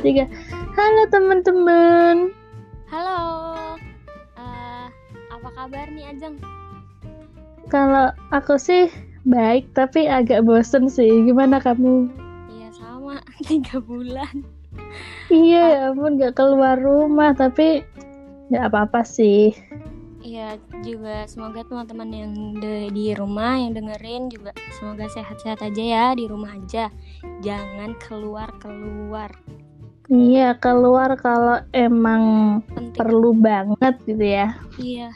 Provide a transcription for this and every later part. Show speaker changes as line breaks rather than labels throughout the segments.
tiga. Halo teman-teman.
Halo. Uh, apa kabar nih Ajeng?
Kalau aku sih baik, tapi agak bosen sih. Gimana kamu?
Iya sama, tiga bulan.
Iya, ya ampun gak keluar rumah, tapi nggak apa-apa sih.
Iya juga semoga teman-teman yang de di rumah yang dengerin juga semoga sehat-sehat aja ya di rumah aja. Jangan keluar-keluar.
Iya, keluar kalau emang
Penting.
perlu banget gitu ya.
Iya.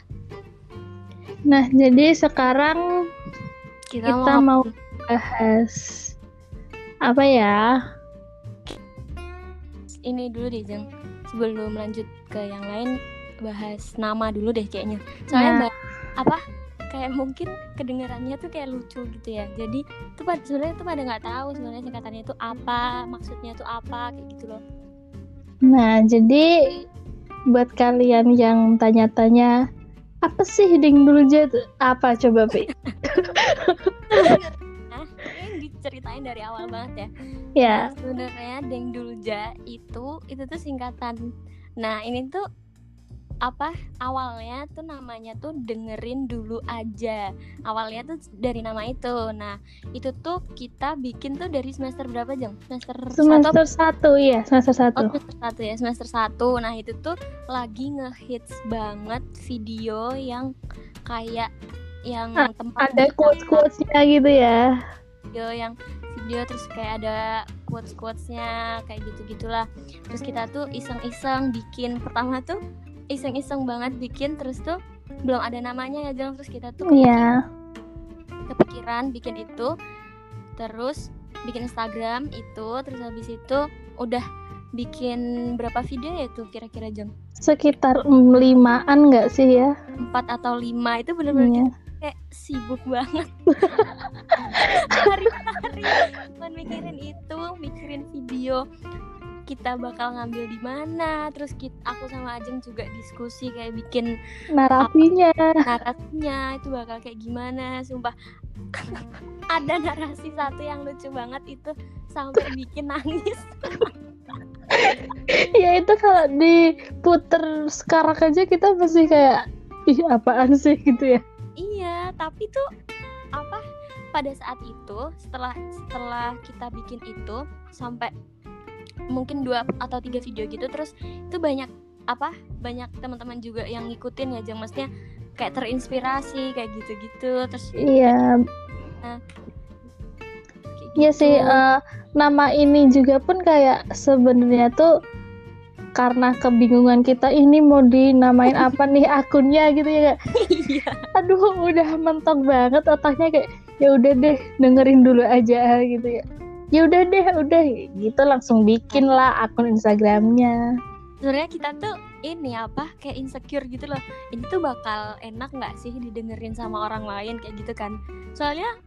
Nah, jadi sekarang
Kita,
kita mau bahas apa ya?
ini dulu deh Jeng. Sebelum lanjut ke yang lain bahas nama dulu deh kayaknya. Soalnya
Nah.
apa kayak mungkin kedengarannya tuh kayak lucu gitu ya. Jadi tuh pada sebenarnya tuh pada nggak tahu sebenarnya singkatannya itu apa, maksudnya tuh apa kayak gitu loh.
Nah, jadi buat kalian yang tanya-tanya apa sih ding dulu tuh? Apa coba, Pi?
Nah, ini diceritain dari awal banget ya.
ya,
Nah, sebenarnya Deng Dulja itu itu tuh singkatan. Nah, ini tuh apa awalnya tuh namanya tuh dengerin dulu aja awalnya tuh dari nama itu nah itu tuh kita bikin tuh dari semester berapa jam semester satu
semester satu iya, semester
Oh,
satu.
semester satu ya, semester satu. Nah, itu tuh lagi ngehits banget video yang kayak yang
Ah,
tempat
Ada
wisata,
quotes-quotesnya gitu ya.
video yang video terus kayak ada quotes quotesnya kayak gitu gitulah. Terus kita tuh iseng-iseng bikin pertama tuh iseng-iseng banget bikin terus tuh belum ada namanya ya Jeng. terus kita tuh
Iya.
kepikiran bikin itu terus bikin Instagram itu terus habis itu udah bikin berapa video ya tuh kira-kira jam
Sekitar limaan nggak sih ya?
empat atau lima itu bener-bener
Iya.
kita kayak sibuk banget hari-hari mikirin itu mikirin video kita bakal ngambil di mana terus kita aku sama Ajeng juga diskusi kayak bikin
Narasinya.
narasinya itu bakal kayak gimana sumpah ada narasi satu yang lucu banget itu sampai bikin nangis
ya itu kalau diputer sekarang aja kita pasti kayak ih apaan sih gitu ya.
iya tapi tuh apa pada saat itu setelah setelah kita bikin itu sampai mungkin dua atau tiga video gitu terus itu banyak apa banyak teman-teman juga yang ngikutin ya jeng maksudnya kayak terinspirasi kayak gitu-gitu terus
Iya,
kayak
Iya
gitu.
sih, eh, nama ini juga pun kayak sebenarnya tuh karena kebingungan kita ini mau dinamain apa nih akunnya gitu ya.
Iya
Aduh, udah mentok banget otaknya kayak ya udah deh dengerin dulu aja gitu ya. Ya udah deh, udah gitu langsung bikin lah akun Instagramnya.
sebenarnya kita tuh ini apa kayak insecure gitu loh ini tuh bakal enak nggak sih didengerin sama orang lain kayak gitu kan soalnya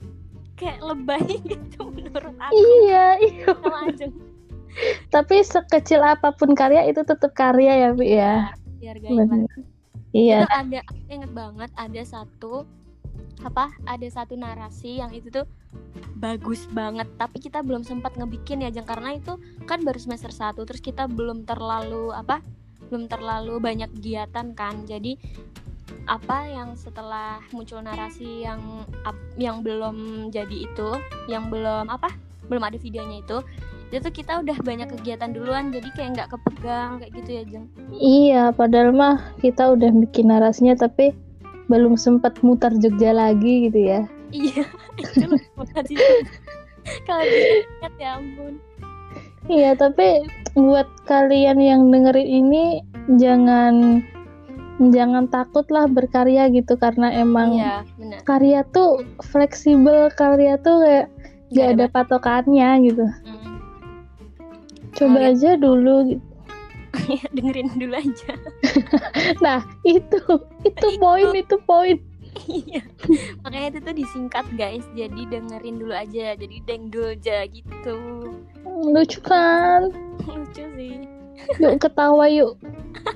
kayak lebay gitu menurut aku
Iya, iya.
sama Ajeng
Tapi sekecil apa pun karya itu tetap karya ya, Bi ya.
lah
Bener. Iya.
itu ada inget banget ada satu apa? Ada satu narasi yang itu tuh bagus banget tapi kita belum sempat ngebikin ya Jeng. Karena itu kan baru semester 1 terus kita belum terlalu apa belum terlalu banyak kegiatan kan. Jadi apa yang setelah muncul narasi yang yang belum jadi itu yang belum apa belum ada videonya itu itu kita udah banyak kegiatan duluan. Jadi kayak nggak kepegang kayak gitu ya Jeng?
Iya, padahal mah kita udah bikin narasinya tapi belum sempat mutar Jogja lagi gitu ya.
Iya, itu makasih banget. Kalau diingat ya ampun.
Iya, tapi buat kalian yang dengerin ini jangan jangan takut lah berkarya gitu karena emang
Iya, benar.
karya tuh fleksibel, karya tuh kayak
Nggak
gak ada patokannya gitu.
Mm.
Coba
Karya.
aja dulu. gitu.
Dengerin dulu aja.
Nah, itu itu poin itu poin.
Iya. Makanya itu tuh disingkat guys. Jadi dengerin dulu aja. Jadi dengdulja gitu.
Lucu kan?
Lucu sih.
Yuk ketawa yuk.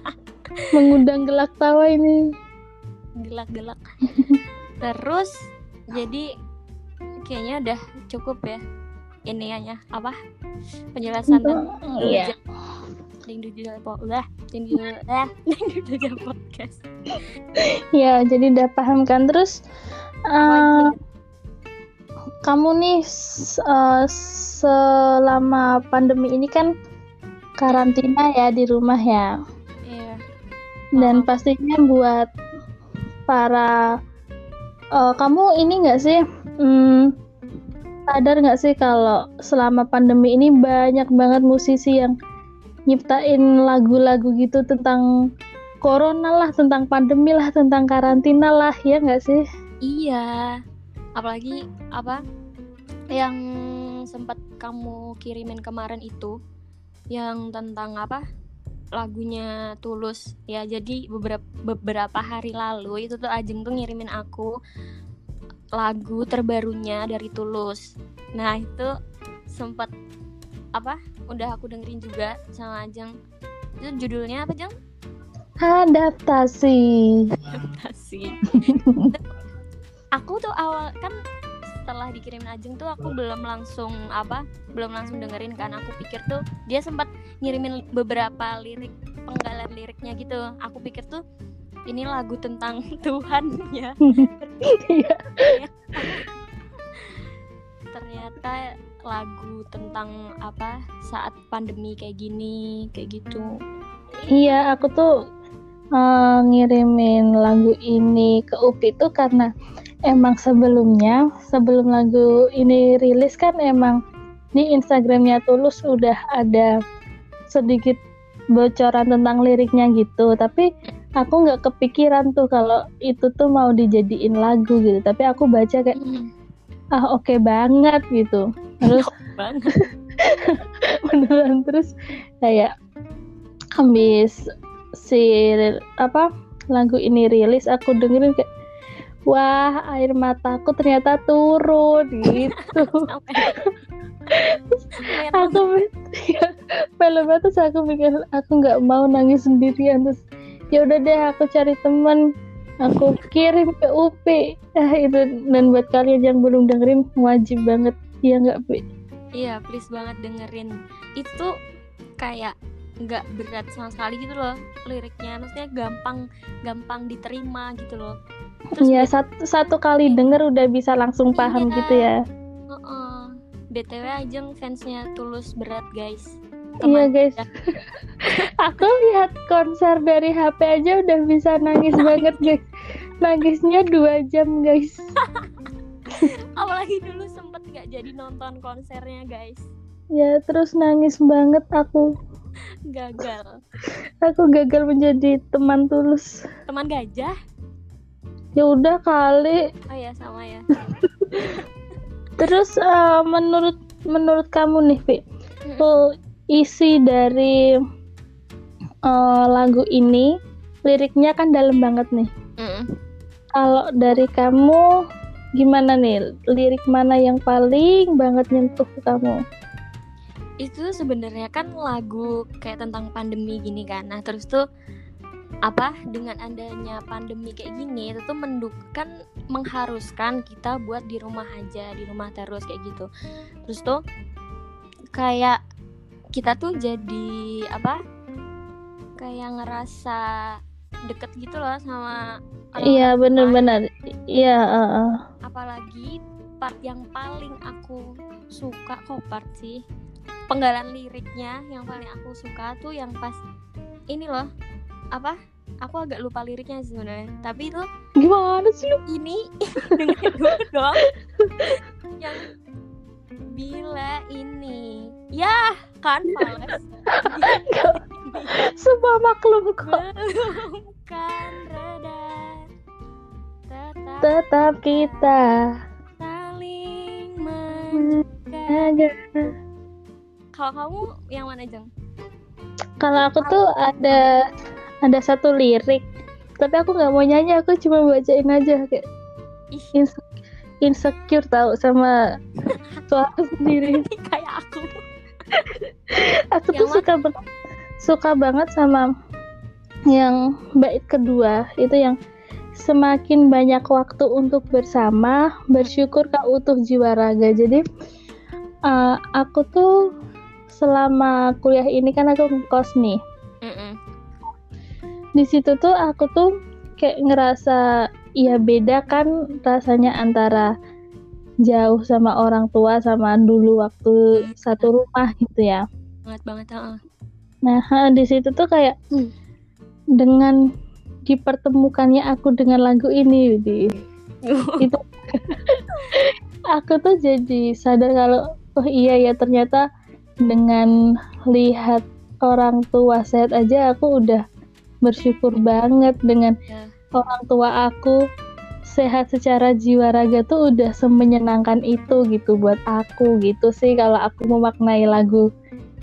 Mengundang gelak tawa ini.
Gelak-gelak. Terus jadi kayaknya udah cukup ya. Ini hanya apa? Penjelasan tentang
Iya.
Dudul udah ding dudul eh ding dudul podcast.
Ya jadi udah paham kan? Terus
aja?
kamu nih eh, selama pandemi ini kan karantina ya di rumah ya?
Iya.
Dan pastinya buat para eh, kamu ini nggak sih hmm, sadar nggak sih kalau selama pandemi ini banyak banget musisi yang nyiptain lagu-lagu gitu tentang corona lah tentang pandemi lah tentang karantina lah ya nggak sih
Iya, apalagi apa yang sempat kamu kirimin kemarin itu, yang tentang apa lagunya Tulus ya. Jadi beberapa beberapa hari lalu itu tuh Ajeng tuh ngirimin aku lagu terbarunya dari Tulus. Nah itu sempat apa? Udah aku dengerin juga sama Ajeng. Itu judulnya apa Jeng?
adaptasi
adaptasi aku tuh awal kan setelah dikirimin Ajeng tuh aku belum langsung apa belum langsung dengerin kan aku pikir tuh dia sempat ngirimin beberapa lirik penggalan liriknya gitu aku pikir tuh ini lagu tentang Tuhan ya
Iya.
ternyata lagu tentang apa saat pandemi kayak gini kayak gitu
Iya, aku tuh eh, ngirimin lagu ini ke Upi tuh karena emang sebelumnya, sebelum lagu ini rilis kan emang di Instagramnya Tulus udah ada sedikit bocoran tentang liriknya gitu. Tapi aku nggak kepikiran tuh kalau itu tuh mau dijadiin lagu gitu. Tapi aku baca kayak ah oke banget gitu. Terus
banget.
beneran terus kayak habis si apa lagu ini rilis aku dengerin kayak wah air mataku ternyata turun gitu. Aku ya, filmnya terus aku mikir aku nggak mau nangis sendirian terus ya udah deh aku cari teman aku kirim ke UP ah itu dan buat kalian yang belum dengerin wajib banget ya nggak Pi?
Iya, please banget dengerin. Itu kayak nggak berat sama sekali gitu loh liriknya. Maksudnya gampang gampang diterima gitu loh. Terus
Iya satu satu kali denger udah bisa langsung paham
Iya.
gitu ya.
Heeh. BTW Ajeng fansnya tulus berat guys.
Iya
Teman
guys.
ya.
Aku lihat konser dari HP aja udah bisa nangis banget guys. Nangisnya dua jam guys.
Apalagi dulu sempet nggak jadi nonton konsernya guys.
Ya terus nangis banget aku.
Gagal.
Aku gagal menjadi teman tulus.
Teman gajah?
Ya udah kali.
Oh ya sama ya.
Terus eh, menurut menurut kamu nih, Vi, tuh isi dari eh, lagu ini liriknya kan dalam banget nih. Kalau dari kamu gimana nih? Lirik mana yang paling banget nyentuh kamu?
itu sebenarnya kan lagu kayak tentang pandemi gini kan nah terus tuh apa dengan adanya pandemi kayak gini itu tuh mendukkan mengharuskan kita buat di rumah aja di rumah terus kayak gitu terus tuh kayak kita tuh jadi apa kayak ngerasa deket gitu loh sama
Iya bener-bener. Iya. eh, eh.
apalagi part yang paling aku suka kok part sih penggalan liriknya yang paling aku suka tuh yang pas ini loh apa aku agak lupa liriknya sih sebenarnya tapi itu
Gimana sih lu?
ini dengerin dulu dong yang bila ini? Ya kan Fales
Semua maklum kok.
belum kan reda tetap
Tetap kita
saling menjaga. Kalau kamu yang mana jeng?
Kalau aku tuh ada ada satu lirik, tapi aku nggak mau nyanyi, aku cuma bacain aja kayak
ih.
insecure tahu sama suara sendiri.
kayak aku.
Aku
Yang
tuh suka banget suka banget sama yang bait kedua. Itu yang semakin banyak waktu untuk bersama bersyukur kau utuh jiwa raga. Jadi uh, aku tuh selama kuliah ini kan aku ngekos nih.
Mm-mm.
di situ tuh aku tuh kayak ngerasa ya beda kan rasanya antara jauh sama orang tua sama dulu waktu satu rumah gitu ya
banget banget.
Nah, di situ tuh kayak
Hmm.
dengan dipertemukannya aku dengan lagu ini, di itu aku tuh jadi sadar kalau oh iya ya ternyata dengan lihat orang tua sehat aja aku udah bersyukur banget dengan
Ya.
orang tua aku sehat secara jiwa raga tuh udah semenyenangkan itu gitu buat aku gitu sih kalau aku memaknai lagu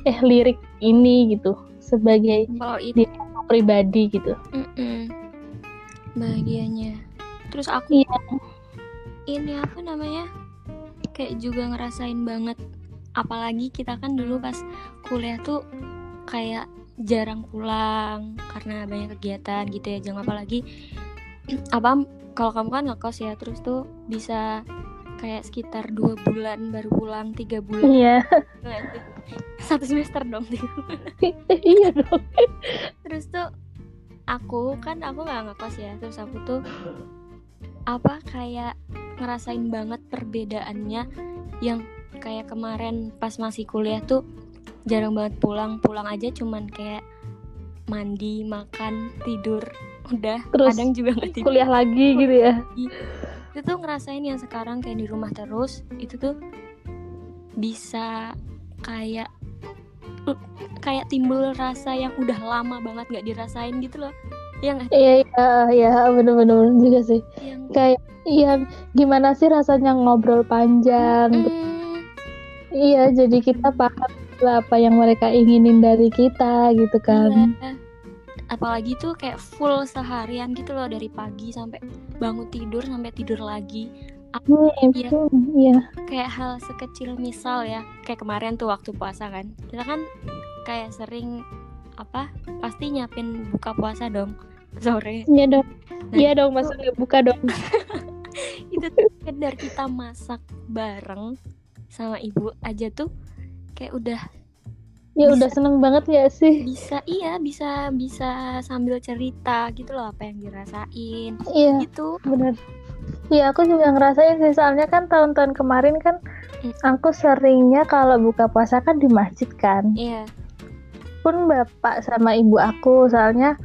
eh lirik ini gitu sebagai
kalau itu
diri aku pribadi gitu.
mm-mm. bahagianya terus aku
Iya.
ini apa namanya kayak juga ngerasain banget apalagi kita kan dulu pas kuliah tuh kayak jarang pulang karena banyak kegiatan gitu ya jangan apalagi apa kalau kamu kan ngekos ya terus tuh bisa kayak sekitar dua bulan baru pulang tiga bulan
Iya.
satu semester dong
iya dong.
terus tuh aku kan aku nggak ngekos ya terus aku tuh apa kayak ngerasain banget perbedaannya yang kayak kemarin pas masih kuliah tuh jarang banget pulang pulang aja cuman kayak mandi makan tidur udah
Terus
kadang juga nggak tidur
Kuliah lagi gitu ya.
itu tuh ngerasain yang sekarang kayak di rumah terus itu tuh bisa kayak kayak timbul rasa yang udah lama banget nggak dirasain gitu loh ya nggak
Iya iya iya bener-bener juga sih.
yang
Kayak iya gimana sih rasanya ngobrol panjang.
Mm,
Iya jadi kita paham lah apa yang mereka inginin dari kita gitu kan.
iya. Apalagi tuh kayak full seharian gitu loh dari pagi sampai bangun tidur sampai tidur lagi
Hmm,
Iya.
hmm, Iya.
kayak hal sekecil misal ya kayak kemarin tuh waktu puasa kan kita kan kayak sering apa pasti nyiapin buka puasa dong sore
Iya dong.
Nah,
Iya dong masa nggak buka dong.
itu tuh sekedar kita masak bareng sama ibu aja tuh kayak udah
Ya
Bisa.
udah seneng banget ya sih.
bisa iya bisa bisa sambil cerita gitu loh apa yang dirasain
Iya
gitu
bener. Iya aku juga ngerasain sih soalnya kan tahun-tahun kemarin kan
Mm.
aku seringnya kalau buka puasa kan di masjid kan.
iya
Pun bapak sama ibu aku soalnya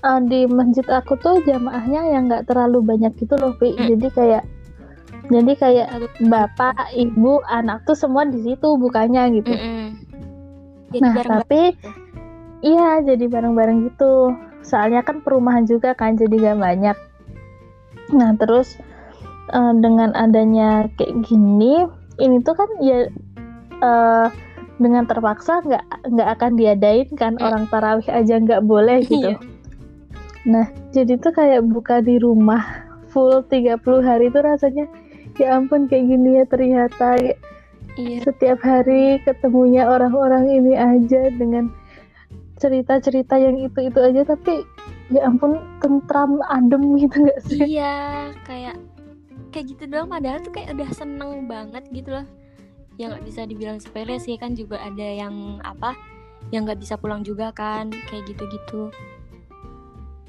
eh, di masjid aku tuh jamaahnya yang nggak terlalu banyak gitu loh, Pi.
Mm.
Jadi kayak jadi kayak bapak, ibu, anak tuh semua di situ bukannya gitu.
Mm-mm. Jadi
Nah,
bareng
tapi iya jadi bareng-bareng gitu. Soalnya kan perumahan juga kan jadi gak banyak. Nah, terus eh, dengan adanya kayak gini, ini tuh kan ya eh, dengan terpaksa nggak nggak akan diadain kan
Hmm.
orang tarawih aja nggak boleh gitu.
Iya.
Nah, jadi tuh kayak buka di rumah full 30 hari itu rasanya ya ampun kayak gini ya ternyata
iya.
Setiap hari ketemunya orang-orang ini aja dengan cerita-cerita yang itu-itu aja tapi ya ampun tentram adem gitu gak sih?
Iya kayak kayak gitu doang padahal tuh kayak udah seneng banget gitu loh. Yang nggak bisa dibilang sepele sih kan juga ada yang apa yang nggak bisa pulang juga kan kayak gitu-gitu.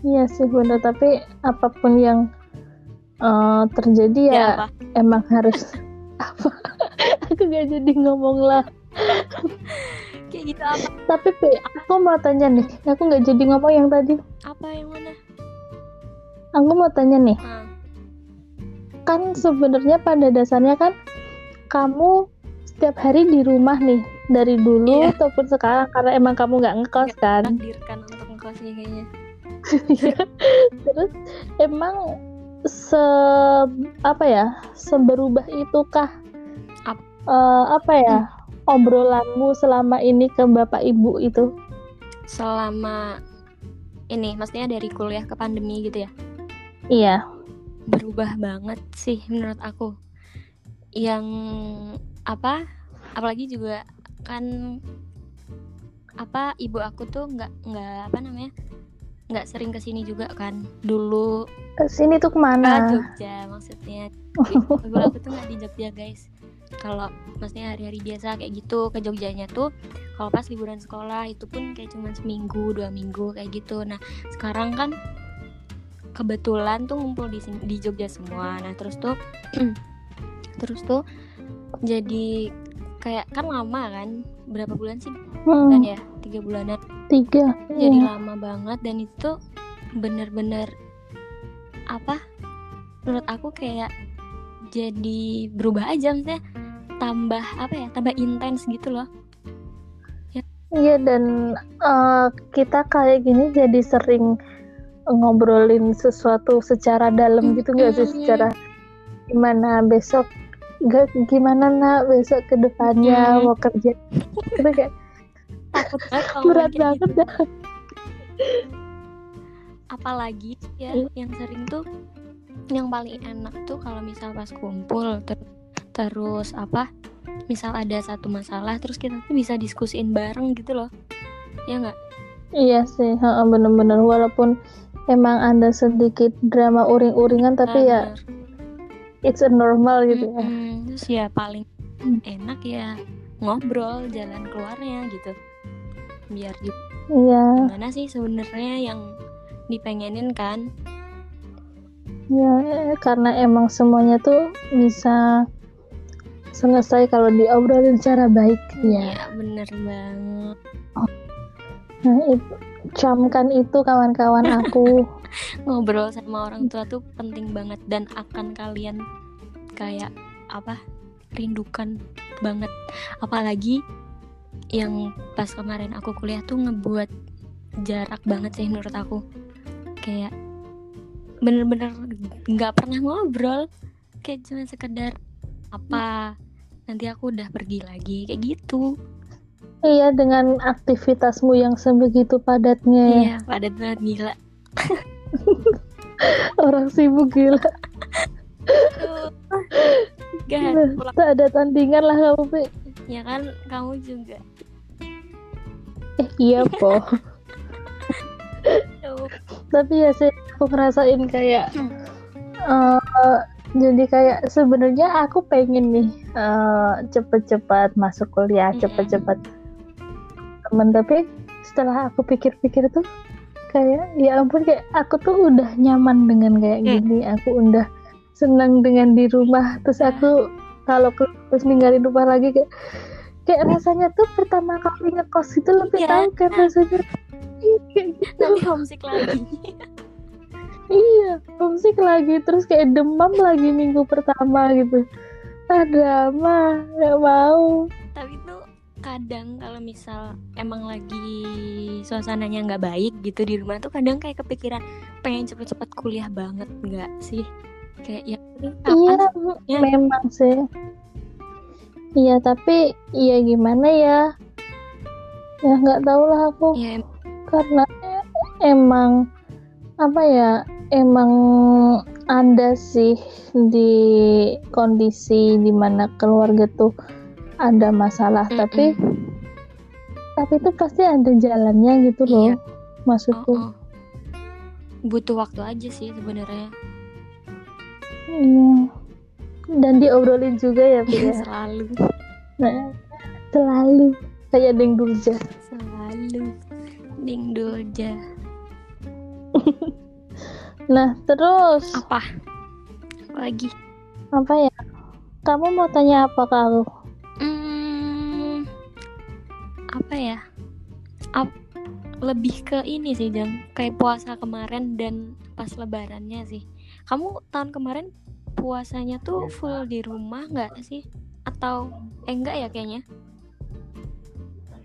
Iya sih bener tapi apa pun yang eh, terjadi ya,
ya apa?
emang harus apa aku gak jadi ngomong lah.
Kayak gitu apa?
Tapi Pi, aku mau tanya nih. Aku nggak jadi ngomong yang tadi.
Apa yang mana?
Aku mau tanya nih.
Ah,
kan sebenarnya pada dasarnya kan kamu setiap hari di rumah nih. Dari dulu
Iya.
ataupun sekarang karena emang kamu nggak ngekos kan.
takdirkan untuk ngekosnya kayaknya.
Terus emang se apa ya seberubah itukah Eh, apa ya obrolanmu selama ini ke bapak ibu itu?
Selama ini maksudnya dari kuliah ke pandemi gitu ya?
Iya.
Berubah banget sih menurut aku. Yang apa apalagi juga kan apa ibu aku tuh nggak nggak apa namanya nggak sering ke sini juga kan. Dulu
ke sini tuh
ke
ke mana
Jogja maksudnya. Ibu aku tuh nggak di Jogja guys kalau maksudnya hari-hari biasa kayak gitu ke Jogjanya tuh kalau pas liburan sekolah itu pun kayak cuma seminggu dua minggu kayak gitu. Nah sekarang kan kebetulan tuh ngumpul di di Jogja semua. Nah terus tuh terus tuh jadi kayak kan lama kan? Berapa bulan sih?
Hmm,
kan ya tiga bulanan.
Tiga.
jadi
Iya.
lama banget dan itu bener-bener apa? Menurut aku kayak jadi berubah aja maksudnya tambah apa ya tambah intens gitu loh
Iya dan eh, kita kayak gini jadi sering ngobrolin sesuatu secara dalam gitu nggak sih secara gimana besok gak, gimana nak besok ke depannya
Mm.
mau kerja itu kayak berat
kayak
banget
gitu.
dah.
apalagi ya
Iya.
yang sering tuh yang paling enak tuh kalau misal pas kumpul ter- terus apa misal ada satu masalah terus kita tuh bisa diskusiin bareng gitu loh. Ya nggak?
Iya sih, bener-bener. Walaupun emang ada sedikit drama uring-uringan tapi ya it's a normal gitu ya.
Terus ya paling enak ya ngobrol jalan keluarnya gitu. Biar juga
Iya,
gimana sih sebenarnya yang dipengenin kan?
Ya karena emang semuanya tuh bisa selesai kalau diobrolin secara baik ya.
ya bener banget
Nah, itu camkan itu kawan-kawan aku.
ngobrol sama orang tua tuh penting banget dan akan kalian kayak apa rindukan banget apalagi yang pas kemarin aku kuliah tuh ngebuat jarak banget sih menurut aku kayak bener-bener nggak pernah ngobrol kayak cuma sekedar apa nanti aku udah pergi lagi kayak gitu
iya, dengan aktivitasmu yang sebegitu padatnya ya.
iya padat banget gila
Orang sibuk gila.
Gak
Tak ada tandingan lah kamu, Pi.
ya kan kamu juga
Eh, iya, po. Tapi ya sih aku ngerasain kayak
Hmm.
Jadi kayak sebenarnya aku pengen nih eh, cepet-cepat masuk kuliah
Mm-mm.
cepet-cepat temen tapi setelah aku pikir-pikir tuh kayak ya ampun kayak aku tuh udah nyaman dengan kayak
Hmm.
gini aku udah senang dengan di rumah terus
Nah.
aku kalau terus ninggalin rumah lagi kayak kayak rasanya tuh pertama kali ngekos itu lebih
Iya.
tahu kan rasanya kayak gitu
nanti homesick lagi
Iya, homesick lagi terus kayak demam lagi minggu pertama gitu. Ah drama, nggak mau.
tapi tuh kadang kalau misal emang lagi suasananya nggak baik gitu di rumah tuh kadang kayak kepikiran pengen cepet-cepet kuliah banget nggak sih kayak ya
Iya,
Ya.
memang sih. Iya, tapi iya gimana ya? Ya nggak tahu lah aku
ya em-
karena emang apa ya? Emang ada sih di kondisi di mana keluarga tuh ada masalah, tapi
Mm-mm.
tapi itu pasti ada jalannya gitu loh
Iya.
maksudku.
Oh, oh. butuh waktu aja sih sebenarnya.
Iya. Dan diobrolin juga ya Pi, ya?
selalu.
Nah, selalu. Kayak Deng Durja
selalu. Ding doja
nah terus
apa lagi
apa ya kamu mau tanya apa ke aku
Hmm, apa ya? Ap- lebih ke ini sih Jang, kayak puasa kemarin dan pas lebarannya sih. Kamu tahun kemarin puasanya tuh full di rumah nggak sih? Atau eh enggak ya kayaknya?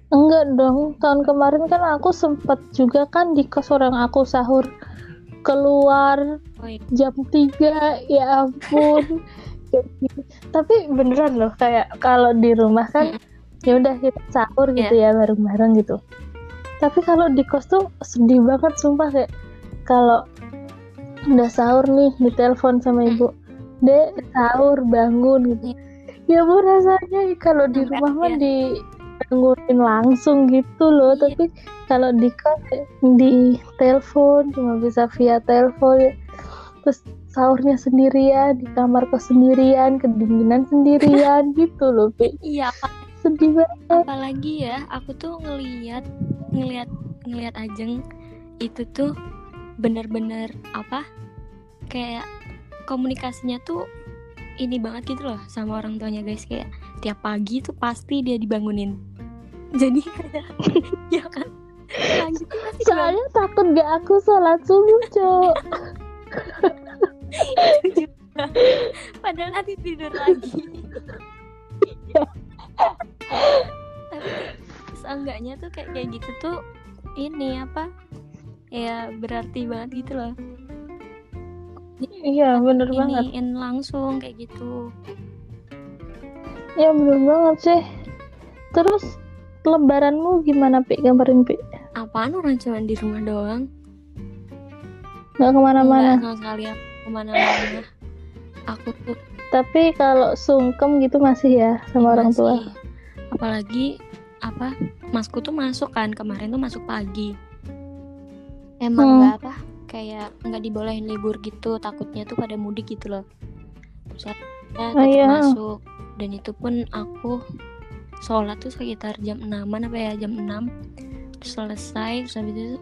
enggak dong tahun kemarin kan aku sempet juga kan di kos orang aku sahur keluar
Oh iya.
jam 3 ya ampun. Tapi beneran loh kayak kalau di rumah kan ya udah kita sahur gitu ya bareng-bareng gitu. Tapi kalau di kos tuh sedih banget sumpah kayak kalau udah sahur nih ditelepon sama ibu dek sahur bangun gitu. Ya bu rasanya kalau di rumah mah di bangunin langsung gitu loh
Iya.
tapi kalau di kos di telepon cuma bisa via telepon ya. terus sahurnya sendirian di kamar kos sendirian kedinginan sendirian gitu loh Pi.
iya
sedih banget
apalagi ya aku tuh ngeliat ngeliat ngeliat Ajeng itu tuh bener-bener apa kayak komunikasinya tuh ini banget gitu loh sama orang tuanya guys kayak tiap pagi tuh pasti dia dibangunin. Jadi kayak ya kan? Dibangun-
soalnya takut gak aku sholat subuh cok
padahal nanti tidur lagi. Tapi seenggaknya tuh kayak kayak gitu tuh ini apa? Ya berarti banget gitu loh.
Iya bener banget.
iniin langsung kayak gitu
ya bener banget sih. Terus lebaranmu gimana Pi? Gambarin Pi.
Apaan orang cuma di rumah doang?
Nggak ke mana-mana.
Nggak sama sekali aku ke mana-mana. Aku tuh
tapi kalau sungkem gitu masih ya sama orang tua.
Masih- apalagi apa masku tuh masuk kan kemarin tuh masuk pagi. Emang
Hmm.
nggak apa kayak nggak dibolehin libur gitu takutnya tuh pada mudik gitu loh. Terus akhirnya tetap
iya.
masuk dan itu pun aku sholat tuh sekitar jam 6 apa ya jam 6 terus selesai terus habis itu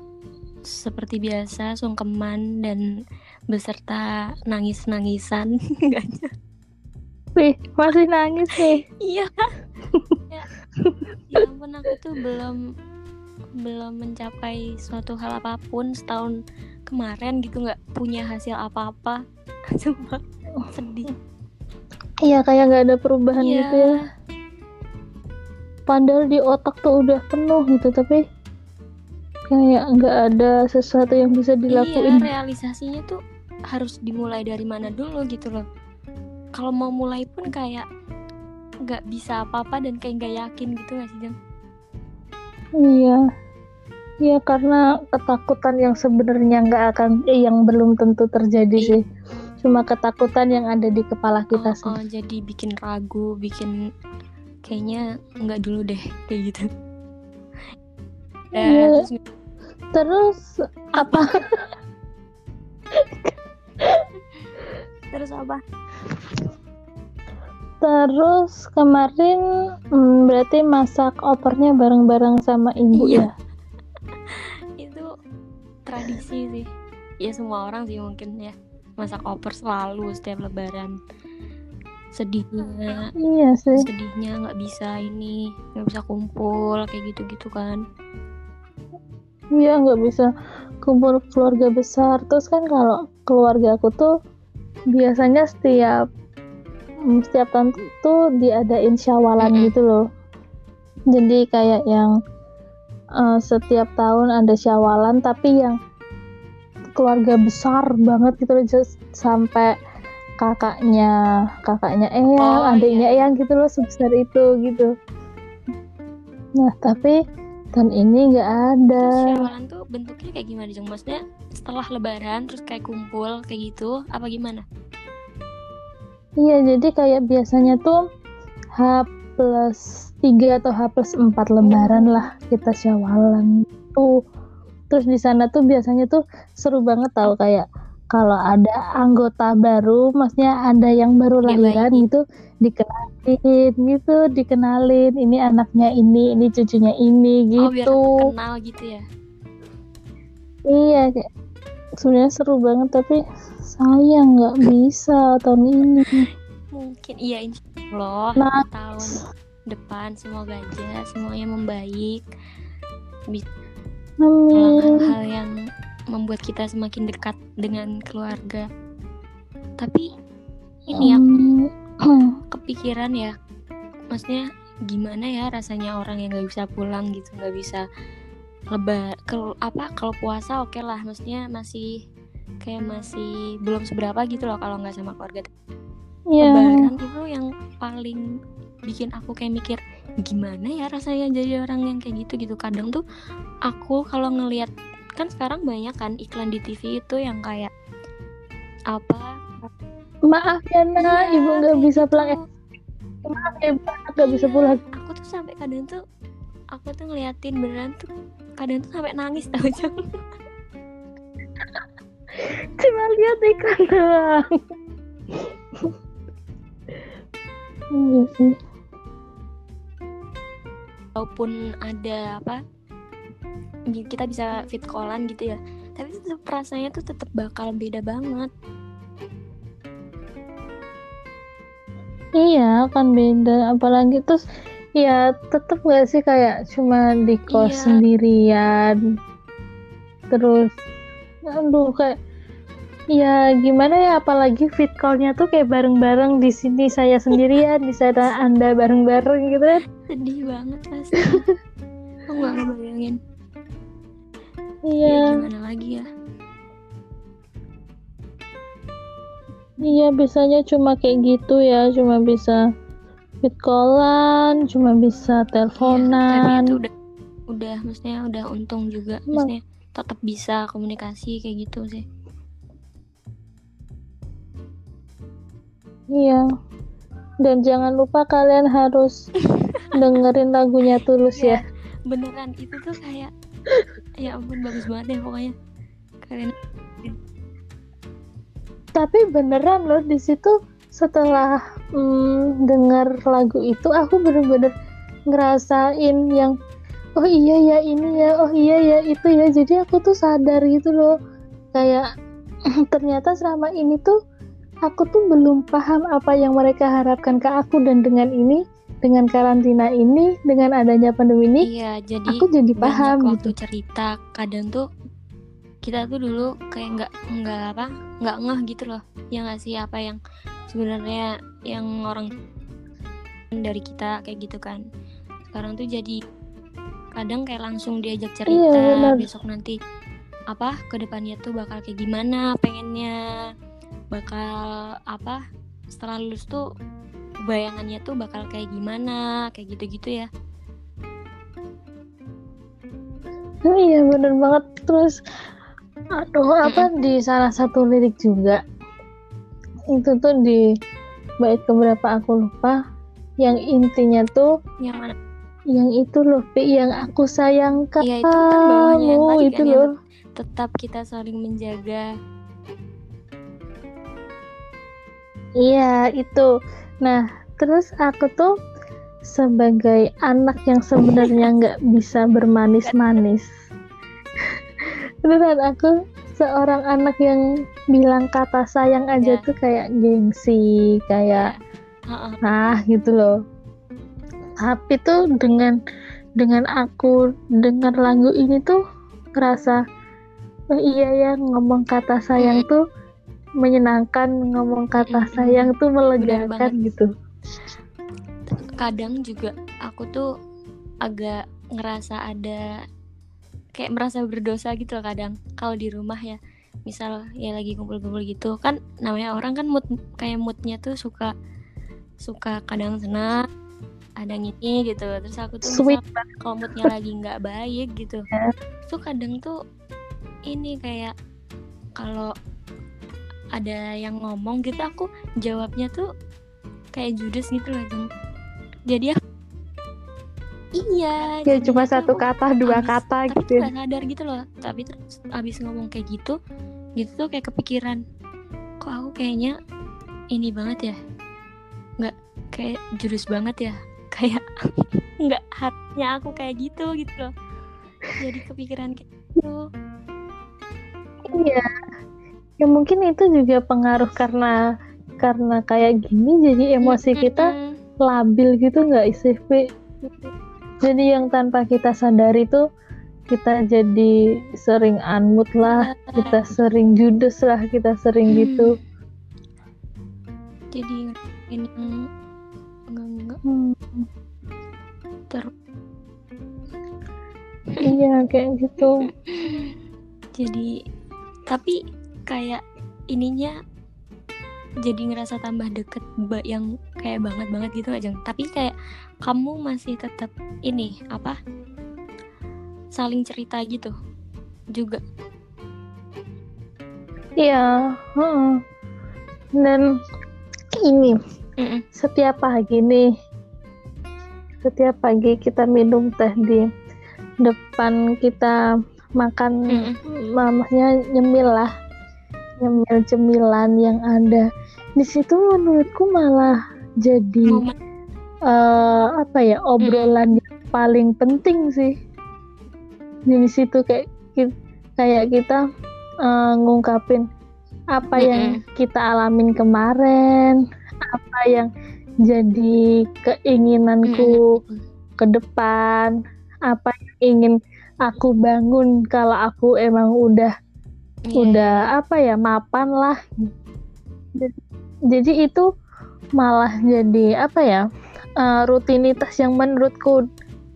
seperti biasa sungkeman dan beserta nangis-nangisan Nggak
Wih, masih nangis nih
Iya. ya, ya ampun aku tuh belum belum mencapai suatu hal apa pun setahun kemarin gitu nggak punya hasil apa-apa. Cuma sedih.
Iya kayak nggak ada perubahan
Iya.
gitu ya padahal di otak tuh udah penuh gitu tapi kayak nggak ada sesuatu yang bisa
Iya,
dilakuin
realisasinya tuh harus dimulai dari mana dulu gitu loh. Kalau mau mulai pun kayak nggak bisa apa-apa dan kayak nggak yakin gitu nggak sih Jeng?
iya iya karena ketakutan yang sebenarnya nggak akan eh, yang belum tentu terjadi
Iya.
sih cuma ketakutan yang ada di kepala kita
Oh,
sih
oh, jadi bikin ragu, bikin kayaknya nggak dulu deh kayak gitu.
Iya.
Ya, terus
terus apa
terus apa?
terus kemarin hmm, berarti masak opernya bareng-bareng sama ibu
Iya.
ya
itu tradisi sih ya semua orang sih mungkin ya masak opor selalu setiap lebaran sedihnya
iya sih
sedihnya nggak bisa ini nggak bisa kumpul kayak gitu gitu kan
Iya nggak bisa kumpul keluarga besar. Terus kan kalau keluarga aku tuh biasanya setiap mm, setiap tahun tuh diadain syawalan
Mm-mm.
gitu loh. Jadi kayak yang eh, setiap tahun ada syawalan tapi yang keluarga besar banget gitu loh just sampai kakaknya kakaknya eyang,
Oh,
adiknya
iya.
eyang gitu loh sebesar itu gitu. Nah tapi tahun ini nggak ada.
syawalan tuh bentuknya kayak gimana Jeng? maksudnya setelah lebaran terus kayak kumpul kayak gitu apa gimana
Iya, jadi kayak biasanya tuh H plus 3 atau H plus 4 lebaran lah kita syawalan tuh. Terus di sana tuh biasanya tuh seru banget tau kayak kalau ada anggota baru, maksudnya ada yang baru lahiran gitu, dikenalin gitu, dikenalin ini anaknya ini, ini cucunya ini
oh biar
gitu.
kenal gitu ya
Iya, kayak sebenarnya seru banget tapi sayang nggak bisa tahun ini.
mungkin iya insya Allah
Nah,
tahun depan semoga aja semuanya membaik
Amin.
hal-hal yang membuat kita semakin dekat dengan keluarga. Tapi ini aku
Amin.
kepikiran ya, maksudnya gimana ya rasanya orang yang nggak bisa pulang gitu, nggak bisa lebar, kalau apa kalau puasa oke lah, maksudnya masih kayak masih belum seberapa gitu loh kalau nggak sama keluarga.
Iya.
Lebaran itu yang paling bikin aku kayak mikir gimana ya rasanya jadi orang yang kayak gitu gitu kadang tuh aku kalau ngelihat kan sekarang banyak kan iklan di TV itu yang kayak apa
Maaf ya nak,
Iya,
ibu nggak bisa
gitu.
pulang. Eh, maaf ya, Pak, nggak bisa
Iya,
pulang.
aku tuh sampai kadang tuh aku tuh ngeliatin beneran tuh kadang tuh sampai nangis tau Jeng.
cuma lihat iklan doang iya sih
walaupun ada apa kita bisa fit callan gitu ya. Tapi tetap rasanya tuh tetap bakal beda banget.
Iya kan beda. Apalagi terus ya tetap gak sih kayak cuma di kos
Iya.
sendirian. Terus aduh kayak ya gimana ya apalagi fit call-nya tuh kayak bareng-bareng di sini saya sendirian di sana anda bareng-bareng gitu kan?
Sedih banget pasti. Aku nggak ngebayangin. Ya
iya
gimana lagi ya?
Iya biasanya cuma kayak gitu ya cuma bisa fit callan cuma bisa
Iya, tapi
teleponan.
itu udah udah maksudnya udah untung juga. Maksudnya tetap bisa komunikasi kayak gitu sih
Iya. Dan jangan lupa kalian harus dengerin lagunya Tulus ya.
beneran itu tuh kayak ya ampun bagus banget deh pokoknya kalian
Tapi beneran loh di situ setelah mm, denger lagu itu aku bener-bener ngerasain yang oh iya ya ini ya, oh iya ya itu ya. Jadi aku tuh sadar gitu loh. Kayak ternyata selama ini tuh aku tuh belum paham apa yang mereka harapkan ke aku dan dengan ini dengan karantina ini dengan adanya pandemi ini
iya jadi
aku jadi paham
waktu
gitu.
cerita kadang tuh kita tuh dulu kayak nggak nggak apa nggak ngeh gitu loh ya nggak sih apa yang sebenarnya yang orang dari kita kayak gitu kan sekarang tuh jadi kadang kayak langsung diajak cerita
Iya, benar.
besok nanti apa ke depannya tuh bakal kayak gimana pengennya bakal apa setelah lulus tuh bayangannya tuh bakal kayak gimana kayak gitu-gitu ya.
Oh iya bener banget. Terus aduh apa di salah satu lirik juga? Itu tuh di bait keberapa aku lupa. Yang intinya tuh
yang mana?
Yang itu loh Pi, yang aku sayang kamu
Iya, itu kan bawahnya yang tadi
itu
kan,
loh.
tetap kita saling menjaga
iya itu. Nah terus aku tuh sebagai anak yang sebenarnya nggak bisa bermanis-manis. Beneran aku seorang anak yang bilang kata sayang aja
Ya.
tuh kayak gengsi kayak
Heeh.
nah gitu loh. Tapi tuh dengan dengan aku dengar lagu ini tuh ngerasa oh iya ya ngomong kata sayang tuh menyenangkan ngomong kata sayang tuh melegakan gitu.
Kadang juga aku tuh agak ngerasa ada kayak merasa berdosa gitu loh kadang. Kalau di rumah ya misal ya lagi kumpul-kumpul gitu kan namanya orang kan mood kayak moodnya tuh suka suka kadang senang ada yang ini gitu. Terus aku tuh
Sweet.
misal kalau moodnya lagi nggak baik gitu tuh kadang tuh ini kayak kalau ada yang ngomong gitu aku jawabnya tuh kayak judes gitu loh Jeng. jadi aku iya
ya cuma satu kata dua
abis-
kata
tapi
gitu ya.
gak sadar gitu loh tapi terus abis ngomong kayak gitu gitu tuh kayak kepikiran kok aku kayaknya ini banget ya nggak kayak jurus banget ya kayak nggak hatinya aku kayak gitu gitu loh jadi kepikiran kayak gitu
iya ya mungkin itu juga pengaruh karena karena kayak gini jadi emosi kita labil gitu nggak Pi? jadi yang tanpa kita sadari tuh kita jadi sering unmood lah kita sering judes lah kita sering
Hmm.
gitu.
Jadi ini enggak enggak.
Hmm,
terus
iya kayak gitu.
Jadi tapi kayak ininya jadi ngerasa tambah deket yang kayak banget banget gitu aja tapi kayak kamu masih tetap ini apa saling cerita gitu juga
iya heeh. dan ini
Mm-mm.
setiap pagi nih setiap pagi kita minum teh di depan kita makan
Mm-mm.
mamahnya nyemil lah nyemil cemilan yang ada. Di situ menurutku malah jadi eh, apa ya obrolan yang paling penting sih. Di situ kayak kayak kita eh, ngungkapin apa yang kita alamin kemarin apa yang jadi keinginanku ke depan apa yang ingin aku bangun kalau aku emang udah
Iya,
udah apa ya mapan lah. Jadi- itu malah jadi apa ya eh, rutinitas yang menurutku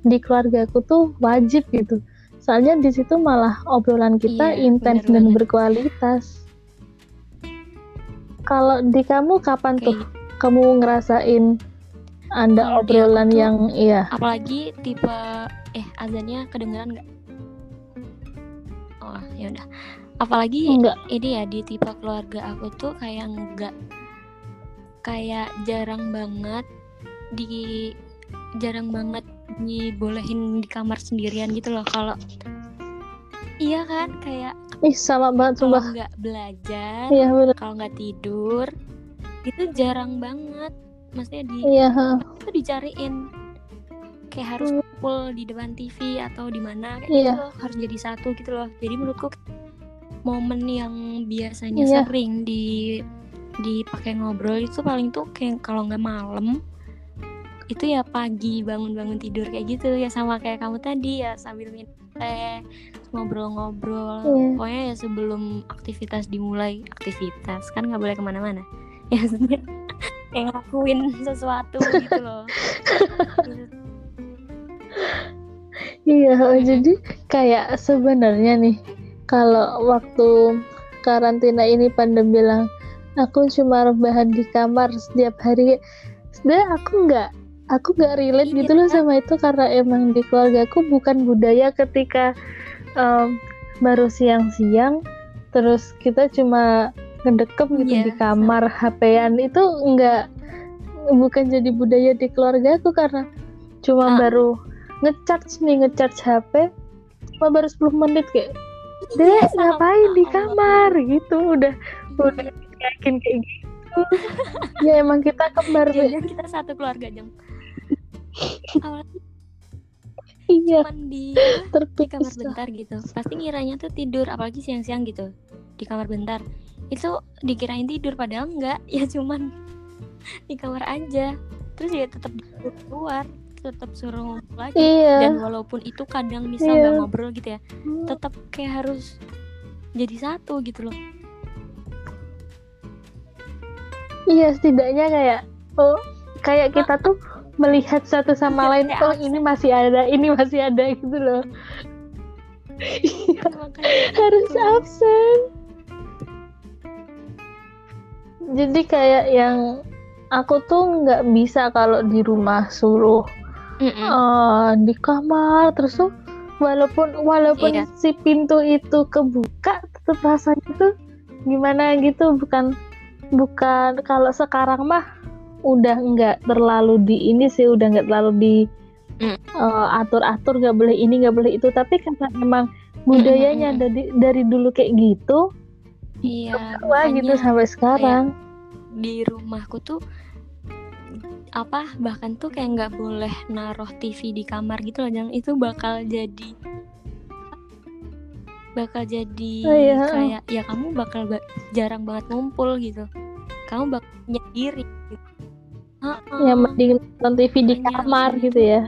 di keluargaku tuh wajib gitu. Soalnya di situ malah obrolan kita
Iya,
intens dan berkualitas. Kalau di kamu kapan
kayak
tuh kamu ngerasain
di aku
obrolan
tuh-
yang iya?
apalagi tipe eh azannya kedengeran nggak? Oh ya udah apalagi
enggak.
ini ya di tipe keluarga aku tuh kayak nggak kayak jarang banget di jarang banget dibolehin di kamar sendirian gitu loh kalau iya kan kayak
ih sama banget
kalau nggak belajar
iya
kalau nggak tidur itu jarang banget. Maksudnya di
iya
itu dicariin. Kayak harus kumpul di depan TV atau di mana kayak
Iya.
gitu loh, harus jadi satu gitu loh. Jadi menurutku momen yang biasanya
Iya.
sering di dipakai ngobrol itu paling tuh kayak kalau nggak malam itu ya pagi bangun-bangun tidur kayak gitu ya sama kayak kamu tadi ya sambil minum teh ngobrol-ngobrol
Iya.
pokoknya ya sebelum aktivitas dimulai aktivitas kan nggak boleh ke mana-mana ya kayak ngelakuin sesuatu gitu loh Gitu.
Iya,
Mm-mm.
jadi kayak sebenarnya nih kalau waktu karantina ini pada bilang aku cuma rebahan di kamar setiap hari, sebenarnya aku nggak aku nggak relate gitu loh sama itu karena emang di keluargaku bukan budaya ketika em, baru siang-siang terus kita cuma ngedekem gitu
Iya,
di kamar HP-an itu nggak bukan jadi budaya di keluargaku karena cuma
Ah.
baru ngecharge nih ngecharge HP cuma baru 10 menit kayak deh
sama.
ngapain di kamar? Gitu udah udah yakin kayak gitu. Ya emang kita kembar.
Jangan kita satu keluarga jeng. Awalnya
iya.
cuman di di kamar bentar gitu. Pasti ngiranya tuh tidur apalagi siang-siang gitu di kamar bentar. Itu dikirain tidur padahal enggak. Ya cuman di kamar aja. Terus ya tetap keluar tetap suruh ngumpul lagi.
Iya.
Dan walaupun itu kadang misal
Iya.
nggak ngobrol gitu ya tetap kayak harus jadi satu gitu loh.
Iya setidaknya kayak oh kayak kita tuh melihat satu sama
Iya,
lain oh ini masih ada ini masih ada gitu loh. Iya, harus
gitu.
absen. Jadi kayak yang aku tuh nggak bisa kalau di rumah suruh
Mm-mm.
eh, di kamar terus tuh walaupun walaupun
Iya.
si pintu itu kebuka tetap rasanya tuh gimana gitu bukan bukan kalau sekarang mah udah nggak terlalu di ini sih udah nggak terlalu di
Mm.
eh, atur-atur nggak boleh ini nggak boleh itu tapi karena emang budayanya
Mm-mm.
dari dari dulu kayak gitu
iya
wah gitu sampai sekarang
di rumahku tuh apa bahkan tuh kayak nggak boleh naruh TV di kamar gitu loh jangan itu bakal jadi bakal jadi
Oh, iya.
kayak ya kamu bakal ba- jarang banget ngumpul gitu kamu bakal nyendiri gitu. Ha-ha,
ya mending nonton TV di
Makanya
kamar
harusnya
gitu ya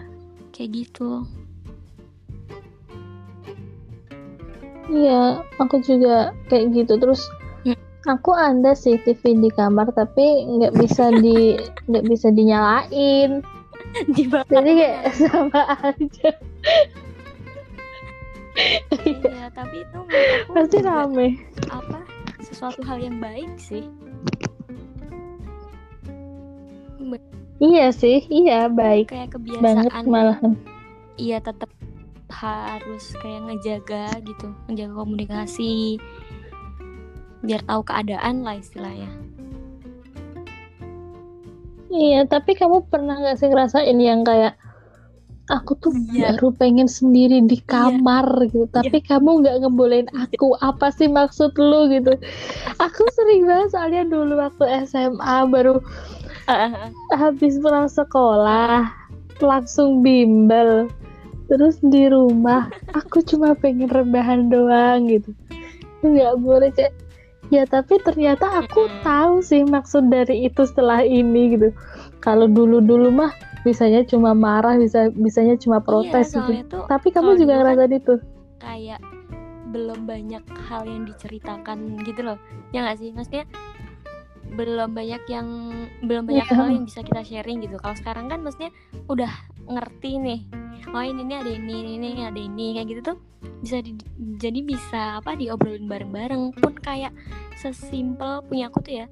kayak gitu
Iya, aku juga kayak gitu. Terus. Aku ada sih TV di kamar, tapi nggak bisa di nggak bisa dinyalain.
dibakar
Jadi kayak sama aja.
iya tapi itu aku
Pasti rame.
apa sesuatu hal yang baik sih
Iya sih, iya baik
kayak
banget
kebiasaan
malahan.
iya tetap harus kayak ngejaga gitu ngejaga komunikasi biar tahu keadaan lah istilahnya.
Iya, tapi kamu pernah nggak sih ngerasain yang kayak aku tuh
Iya.
baru pengen sendiri di
Iya.
kamar gitu. Tapi kamu nggak ngebolehin aku apa sih maksud lu gitu. Aku sering banget soalnya dulu waktu SMA baru habis pulang sekolah langsung bimbel. Terus di rumah aku cuma pengen rebahan doang gitu. Nggak boleh kayak ya tapi ternyata aku tahu sih maksud dari itu setelah ini gitu. Kalau dulu dulu mah bisanya cuma marah bisa bisanya cuma protes
iya,
gitu
tuh
tapi kamu juga
kan
ngerasain itu.
kayak belum banyak hal yang diceritakan gitu loh. Ya nggak sih? Maksudnya belum banyak yang belum banyak
Iya.
hal yang bisa kita sharing gitu. Kalau sekarang kan maksudnya udah ngerti nih oh ini nih ada ini ini ini ada ini kayak gitu tuh bisa di- jadi bisa apa diobrolin bareng-bareng. Pun kayak sesimpel punya aku tuh ya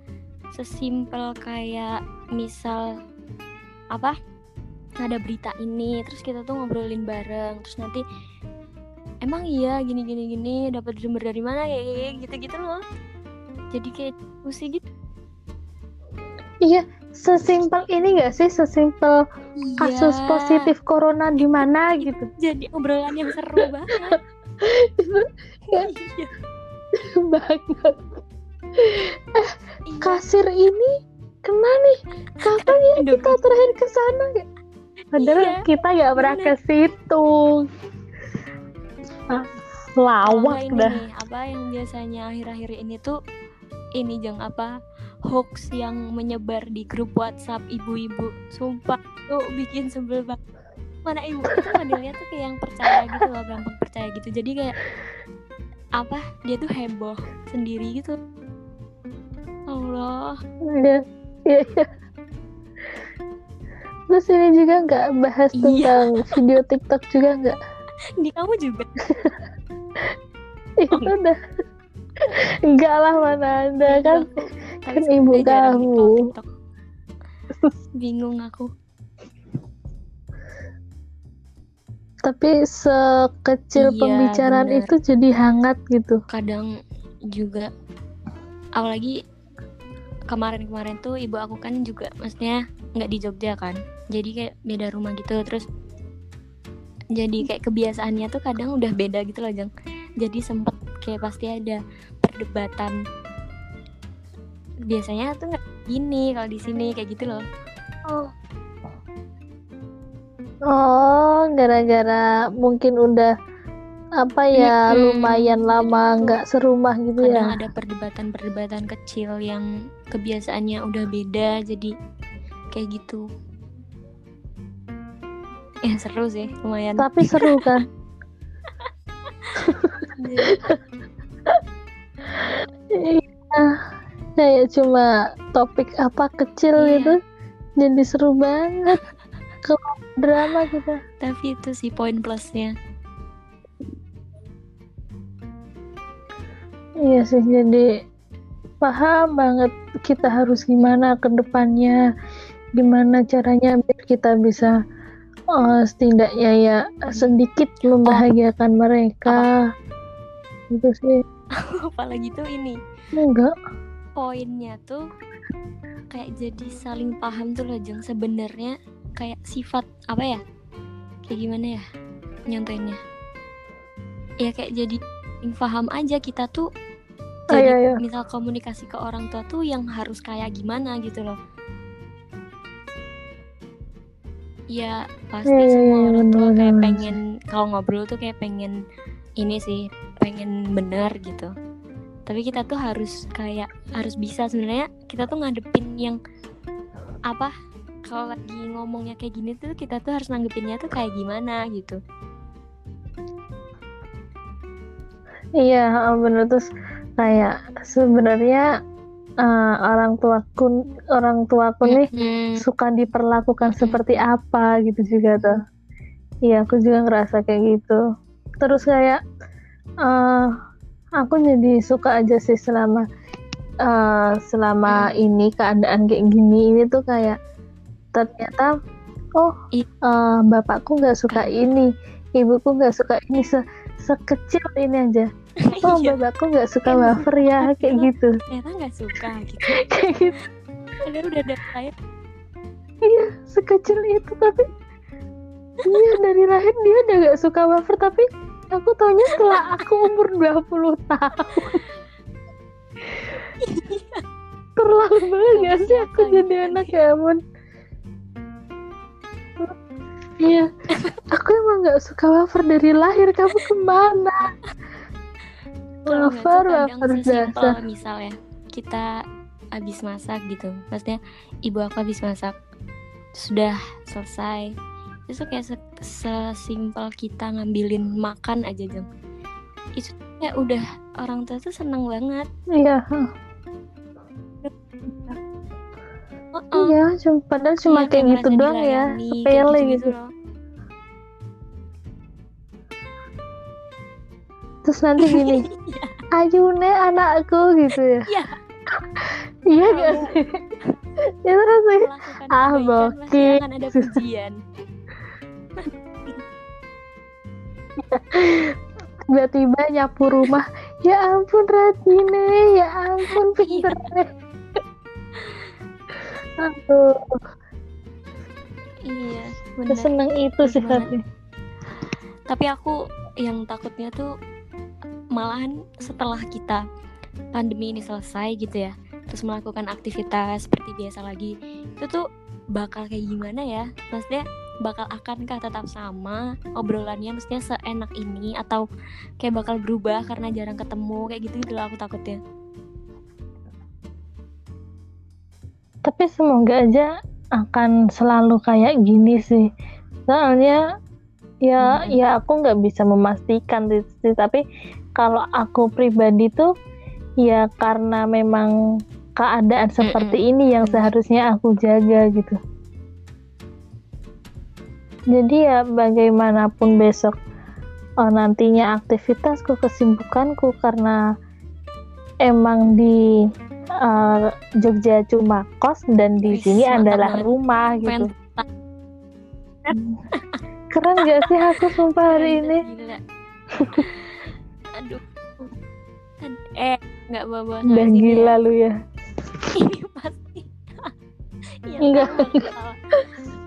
sesimpel kayak misal apa ada berita ini terus kita tuh ngobrolin bareng terus nanti emang iya gini gini gini dapat sumber dari mana kayak gitu gitu loh. Jadi kayak diskusi gitu
iya sesimpel ini gak sih? Sesimpel kasus
Iya,
positif corona di mana gitu?
jadi obrolan yang seru banget.
Ya.
iya.
banget.
Iya.
kasir ini kena nih. Kapan ya
Aduh,
kita terakhir ke sana? Padahal
Iya,
kita nggak pernah ke situ. Ah, lawak
ini
dah.
nih? Apa yang biasanya akhir-akhir ini tuh ini jeng apa hoax yang menyebar di grup WhatsApp ibu-ibu. Sumpah tuh bikin sebel banget. Mana ibu itu modelnya tuh kayak yang percaya gitu loh gampang percaya gitu. Jadi kayak apa dia tuh heboh sendiri gitu. Allah.
Iya, iya, iya. Terus ini juga nggak bahas
Iya.
tentang video TikTok juga nggak?
di kamu juga?
Itu udah Enggak lah mana ada kan
Tapi
kan ibu kamu.
Bingung aku.
Tapi sekecil
Iya,
pembicaraan
bener.
itu jadi hangat gitu.
kadang juga. Apalagi kemarin-kemarin tuh ibu aku kan juga maksudnya nggak di Jogja kan. Jadi kayak beda rumah gitu. Terus jadi kayak kebiasaannya tuh kadang udah beda gitu loh Jeng jadi sempet kayak pasti ada perdebatan biasanya tuh nggak gini kalau di sini kayak gitu loh
Oh. Oh, gara-gara mungkin udah apa ya
Mm-mm.
lumayan
Jadi
lama
tuh
nggak serumah gitu
kadang
ya.
ada perdebatan-perdebatan kecil yang kebiasaannya udah beda jadi kayak gitu ya seru sih lumayan
Tapi seru kan. Iya. Kayak cuma topik apa kecil
Iya.
gitu. Jadi seru banget. Kalau drama kita.
tapi itu sih poin plusnya
Iya sih jadi paham banget kita harus gimana ke depannya. Gimana caranya biar kita bisa eh, setidaknya ya sedikit membahagiakan mereka. Gitu sih.
apalagi tuh ini
Enggak.
poinnya tuh kayak jadi saling paham tuh loh Jeng sebenarnya kayak sifat apa ya kayak gimana ya nyontoinnya ya kayak jadi paham aja kita tuh
Ah,
jadi
iya, iya.
misal komunikasi ke orang tua tuh yang harus kayak gimana gitu loh ya pasti
Iya, iya,
semua
iya,
orang tua kayak pengen kalau ngobrol tuh kayak pengen ini sih pengen benar gitu tapi kita tuh harus kayak harus bisa sebenarnya kita tuh ngadepin yang apa kalau lagi ngomongnya kayak gini tuh kita tuh harus nanggepinnya tuh kayak gimana gitu
Iya, bener terus kayak sebenarnya eh, orang tuaku orang tuaku nih
Mm-mm.
suka diperlakukan
Mm-mm.
seperti apa gitu juga tuh. Iya, aku juga ngerasa kayak gitu. Terus kayak eh aku jadi suka aja sih selama eh, selama ini keadaan kayak gini ini tuh kayak ternyata oh eh, bapakku nggak suka ini, ibuku nggak suka ini se sekecil ini aja. Oh,
Iya,
bapakku nggak suka wafer ya kayak gitu.
ternyata nggak suka gitu
Kayak gitu.
padahal udah ada
Iya, sekecil itu tapi iya dari lahir dia udah gak suka wafer tapi aku taunya setelah aku umur 20 tahun. Terlalu banget gak sih aku jadi anak ya ampun iya. Aku emang gak suka wafer dari lahir. Kamu
ke mana?
Wafer wafer dasar
misalnya kita habis masak gitu. Maksudnya ibu aku habis masak sudah selesai itu kayak se- sesimpel kita ngambilin makan aja jeng. Itu kayak udah orang tua tuh seneng banget.
Iya
Oh, oh.
iya cuma padahal cuma
Iya,
kayak gitu doang ya sepele gitu.
loh.
terus nanti gini Ayune anakku gitu ya.
Iya.
iya gak sih? Ya terus sih Ah, Boki.
akan ada pujian
tiba-tiba nyapu rumah. Ya ampun Ratine ya ampun pinter. Aduh.
Iya benar
seneng itu sih. Ratine
tapi aku yang takutnya tuh malahan setelah kita pandemi ini selesai gitu ya terus melakukan aktivitas seperti biasa lagi itu tuh bakal kayak gimana ya? Maksudnya bakal akankah tetap sama obrolannya maksudnya seenak ini atau kayak bakal berubah karena jarang ketemu kayak gitu gitu loh aku takutnya.
Tapi semoga aja akan selalu kayak gini sih. Soalnya ya
Hmm.
ya aku nggak bisa memastikan sih tapi kalau aku pribadi tuh ya karena memang keadaan seperti ini yang seharusnya aku jaga gitu jadi ya bagaimanapun besok oh, nantinya aktivitasku kesibukanku karena emang di eh, Jogja cuma kos dan di
Wis,
sini adalah rumah gitu.
Pengen
Keren gak sih aku sumpah hari ini?
Gila. Aduh. Ad- Eh, nggak
Udah
sana sini
gila
ya.
lu ya.
Ini pasti.
Enggak.
tahu.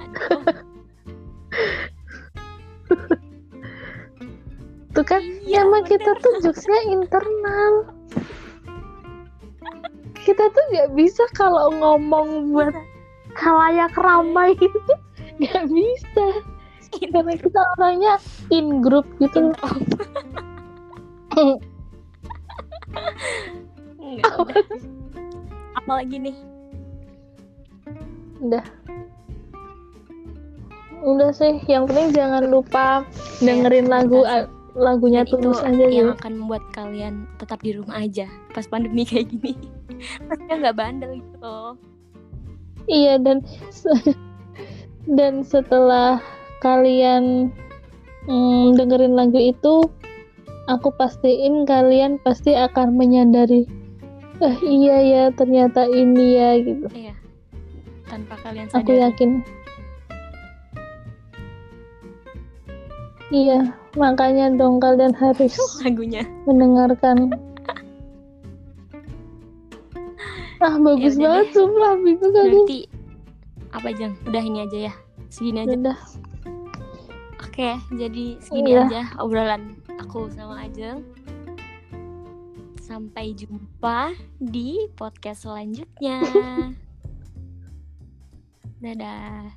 Aduh.
Tuh kan
Iya,
emang kita tuh jokesnya internal. Kita tuh nggak bisa kalau ngomong buat kalayak ramai itu nggak bisa. Karena kita orangnya in group gitu.
Enggak. Apalagi nih?
Udah. Udah sih, yang penting jangan lupa dengerin
terima
lagu lagunya
Dan itu
tulus aja
yang
gitu.
akan membuat kalian tetap di rumah aja pas pandemi kayak gini. Maksudnya nggak bandel gitu loh.
Iya dan se- dan setelah kalian mm, dengerin lagu itu, aku pastiin kalian pasti akan menyadari, eh iya ya ternyata ini ya gitu.
Iya. Tanpa kalian
Aku
sadari.
yakin. Iya, makanya dong kalian harus
lagunya.
mendengarkan. Ah bagus
Ya
banget
deh.
sumpah itu kan.
Berarti apa Jang? Udah ini aja ya. Segini aja.
Udah.
Oke, jadi segini
Iya.
aja obrolan aku sama Ajeng. Sampai jumpa di podcast selanjutnya. Dadah.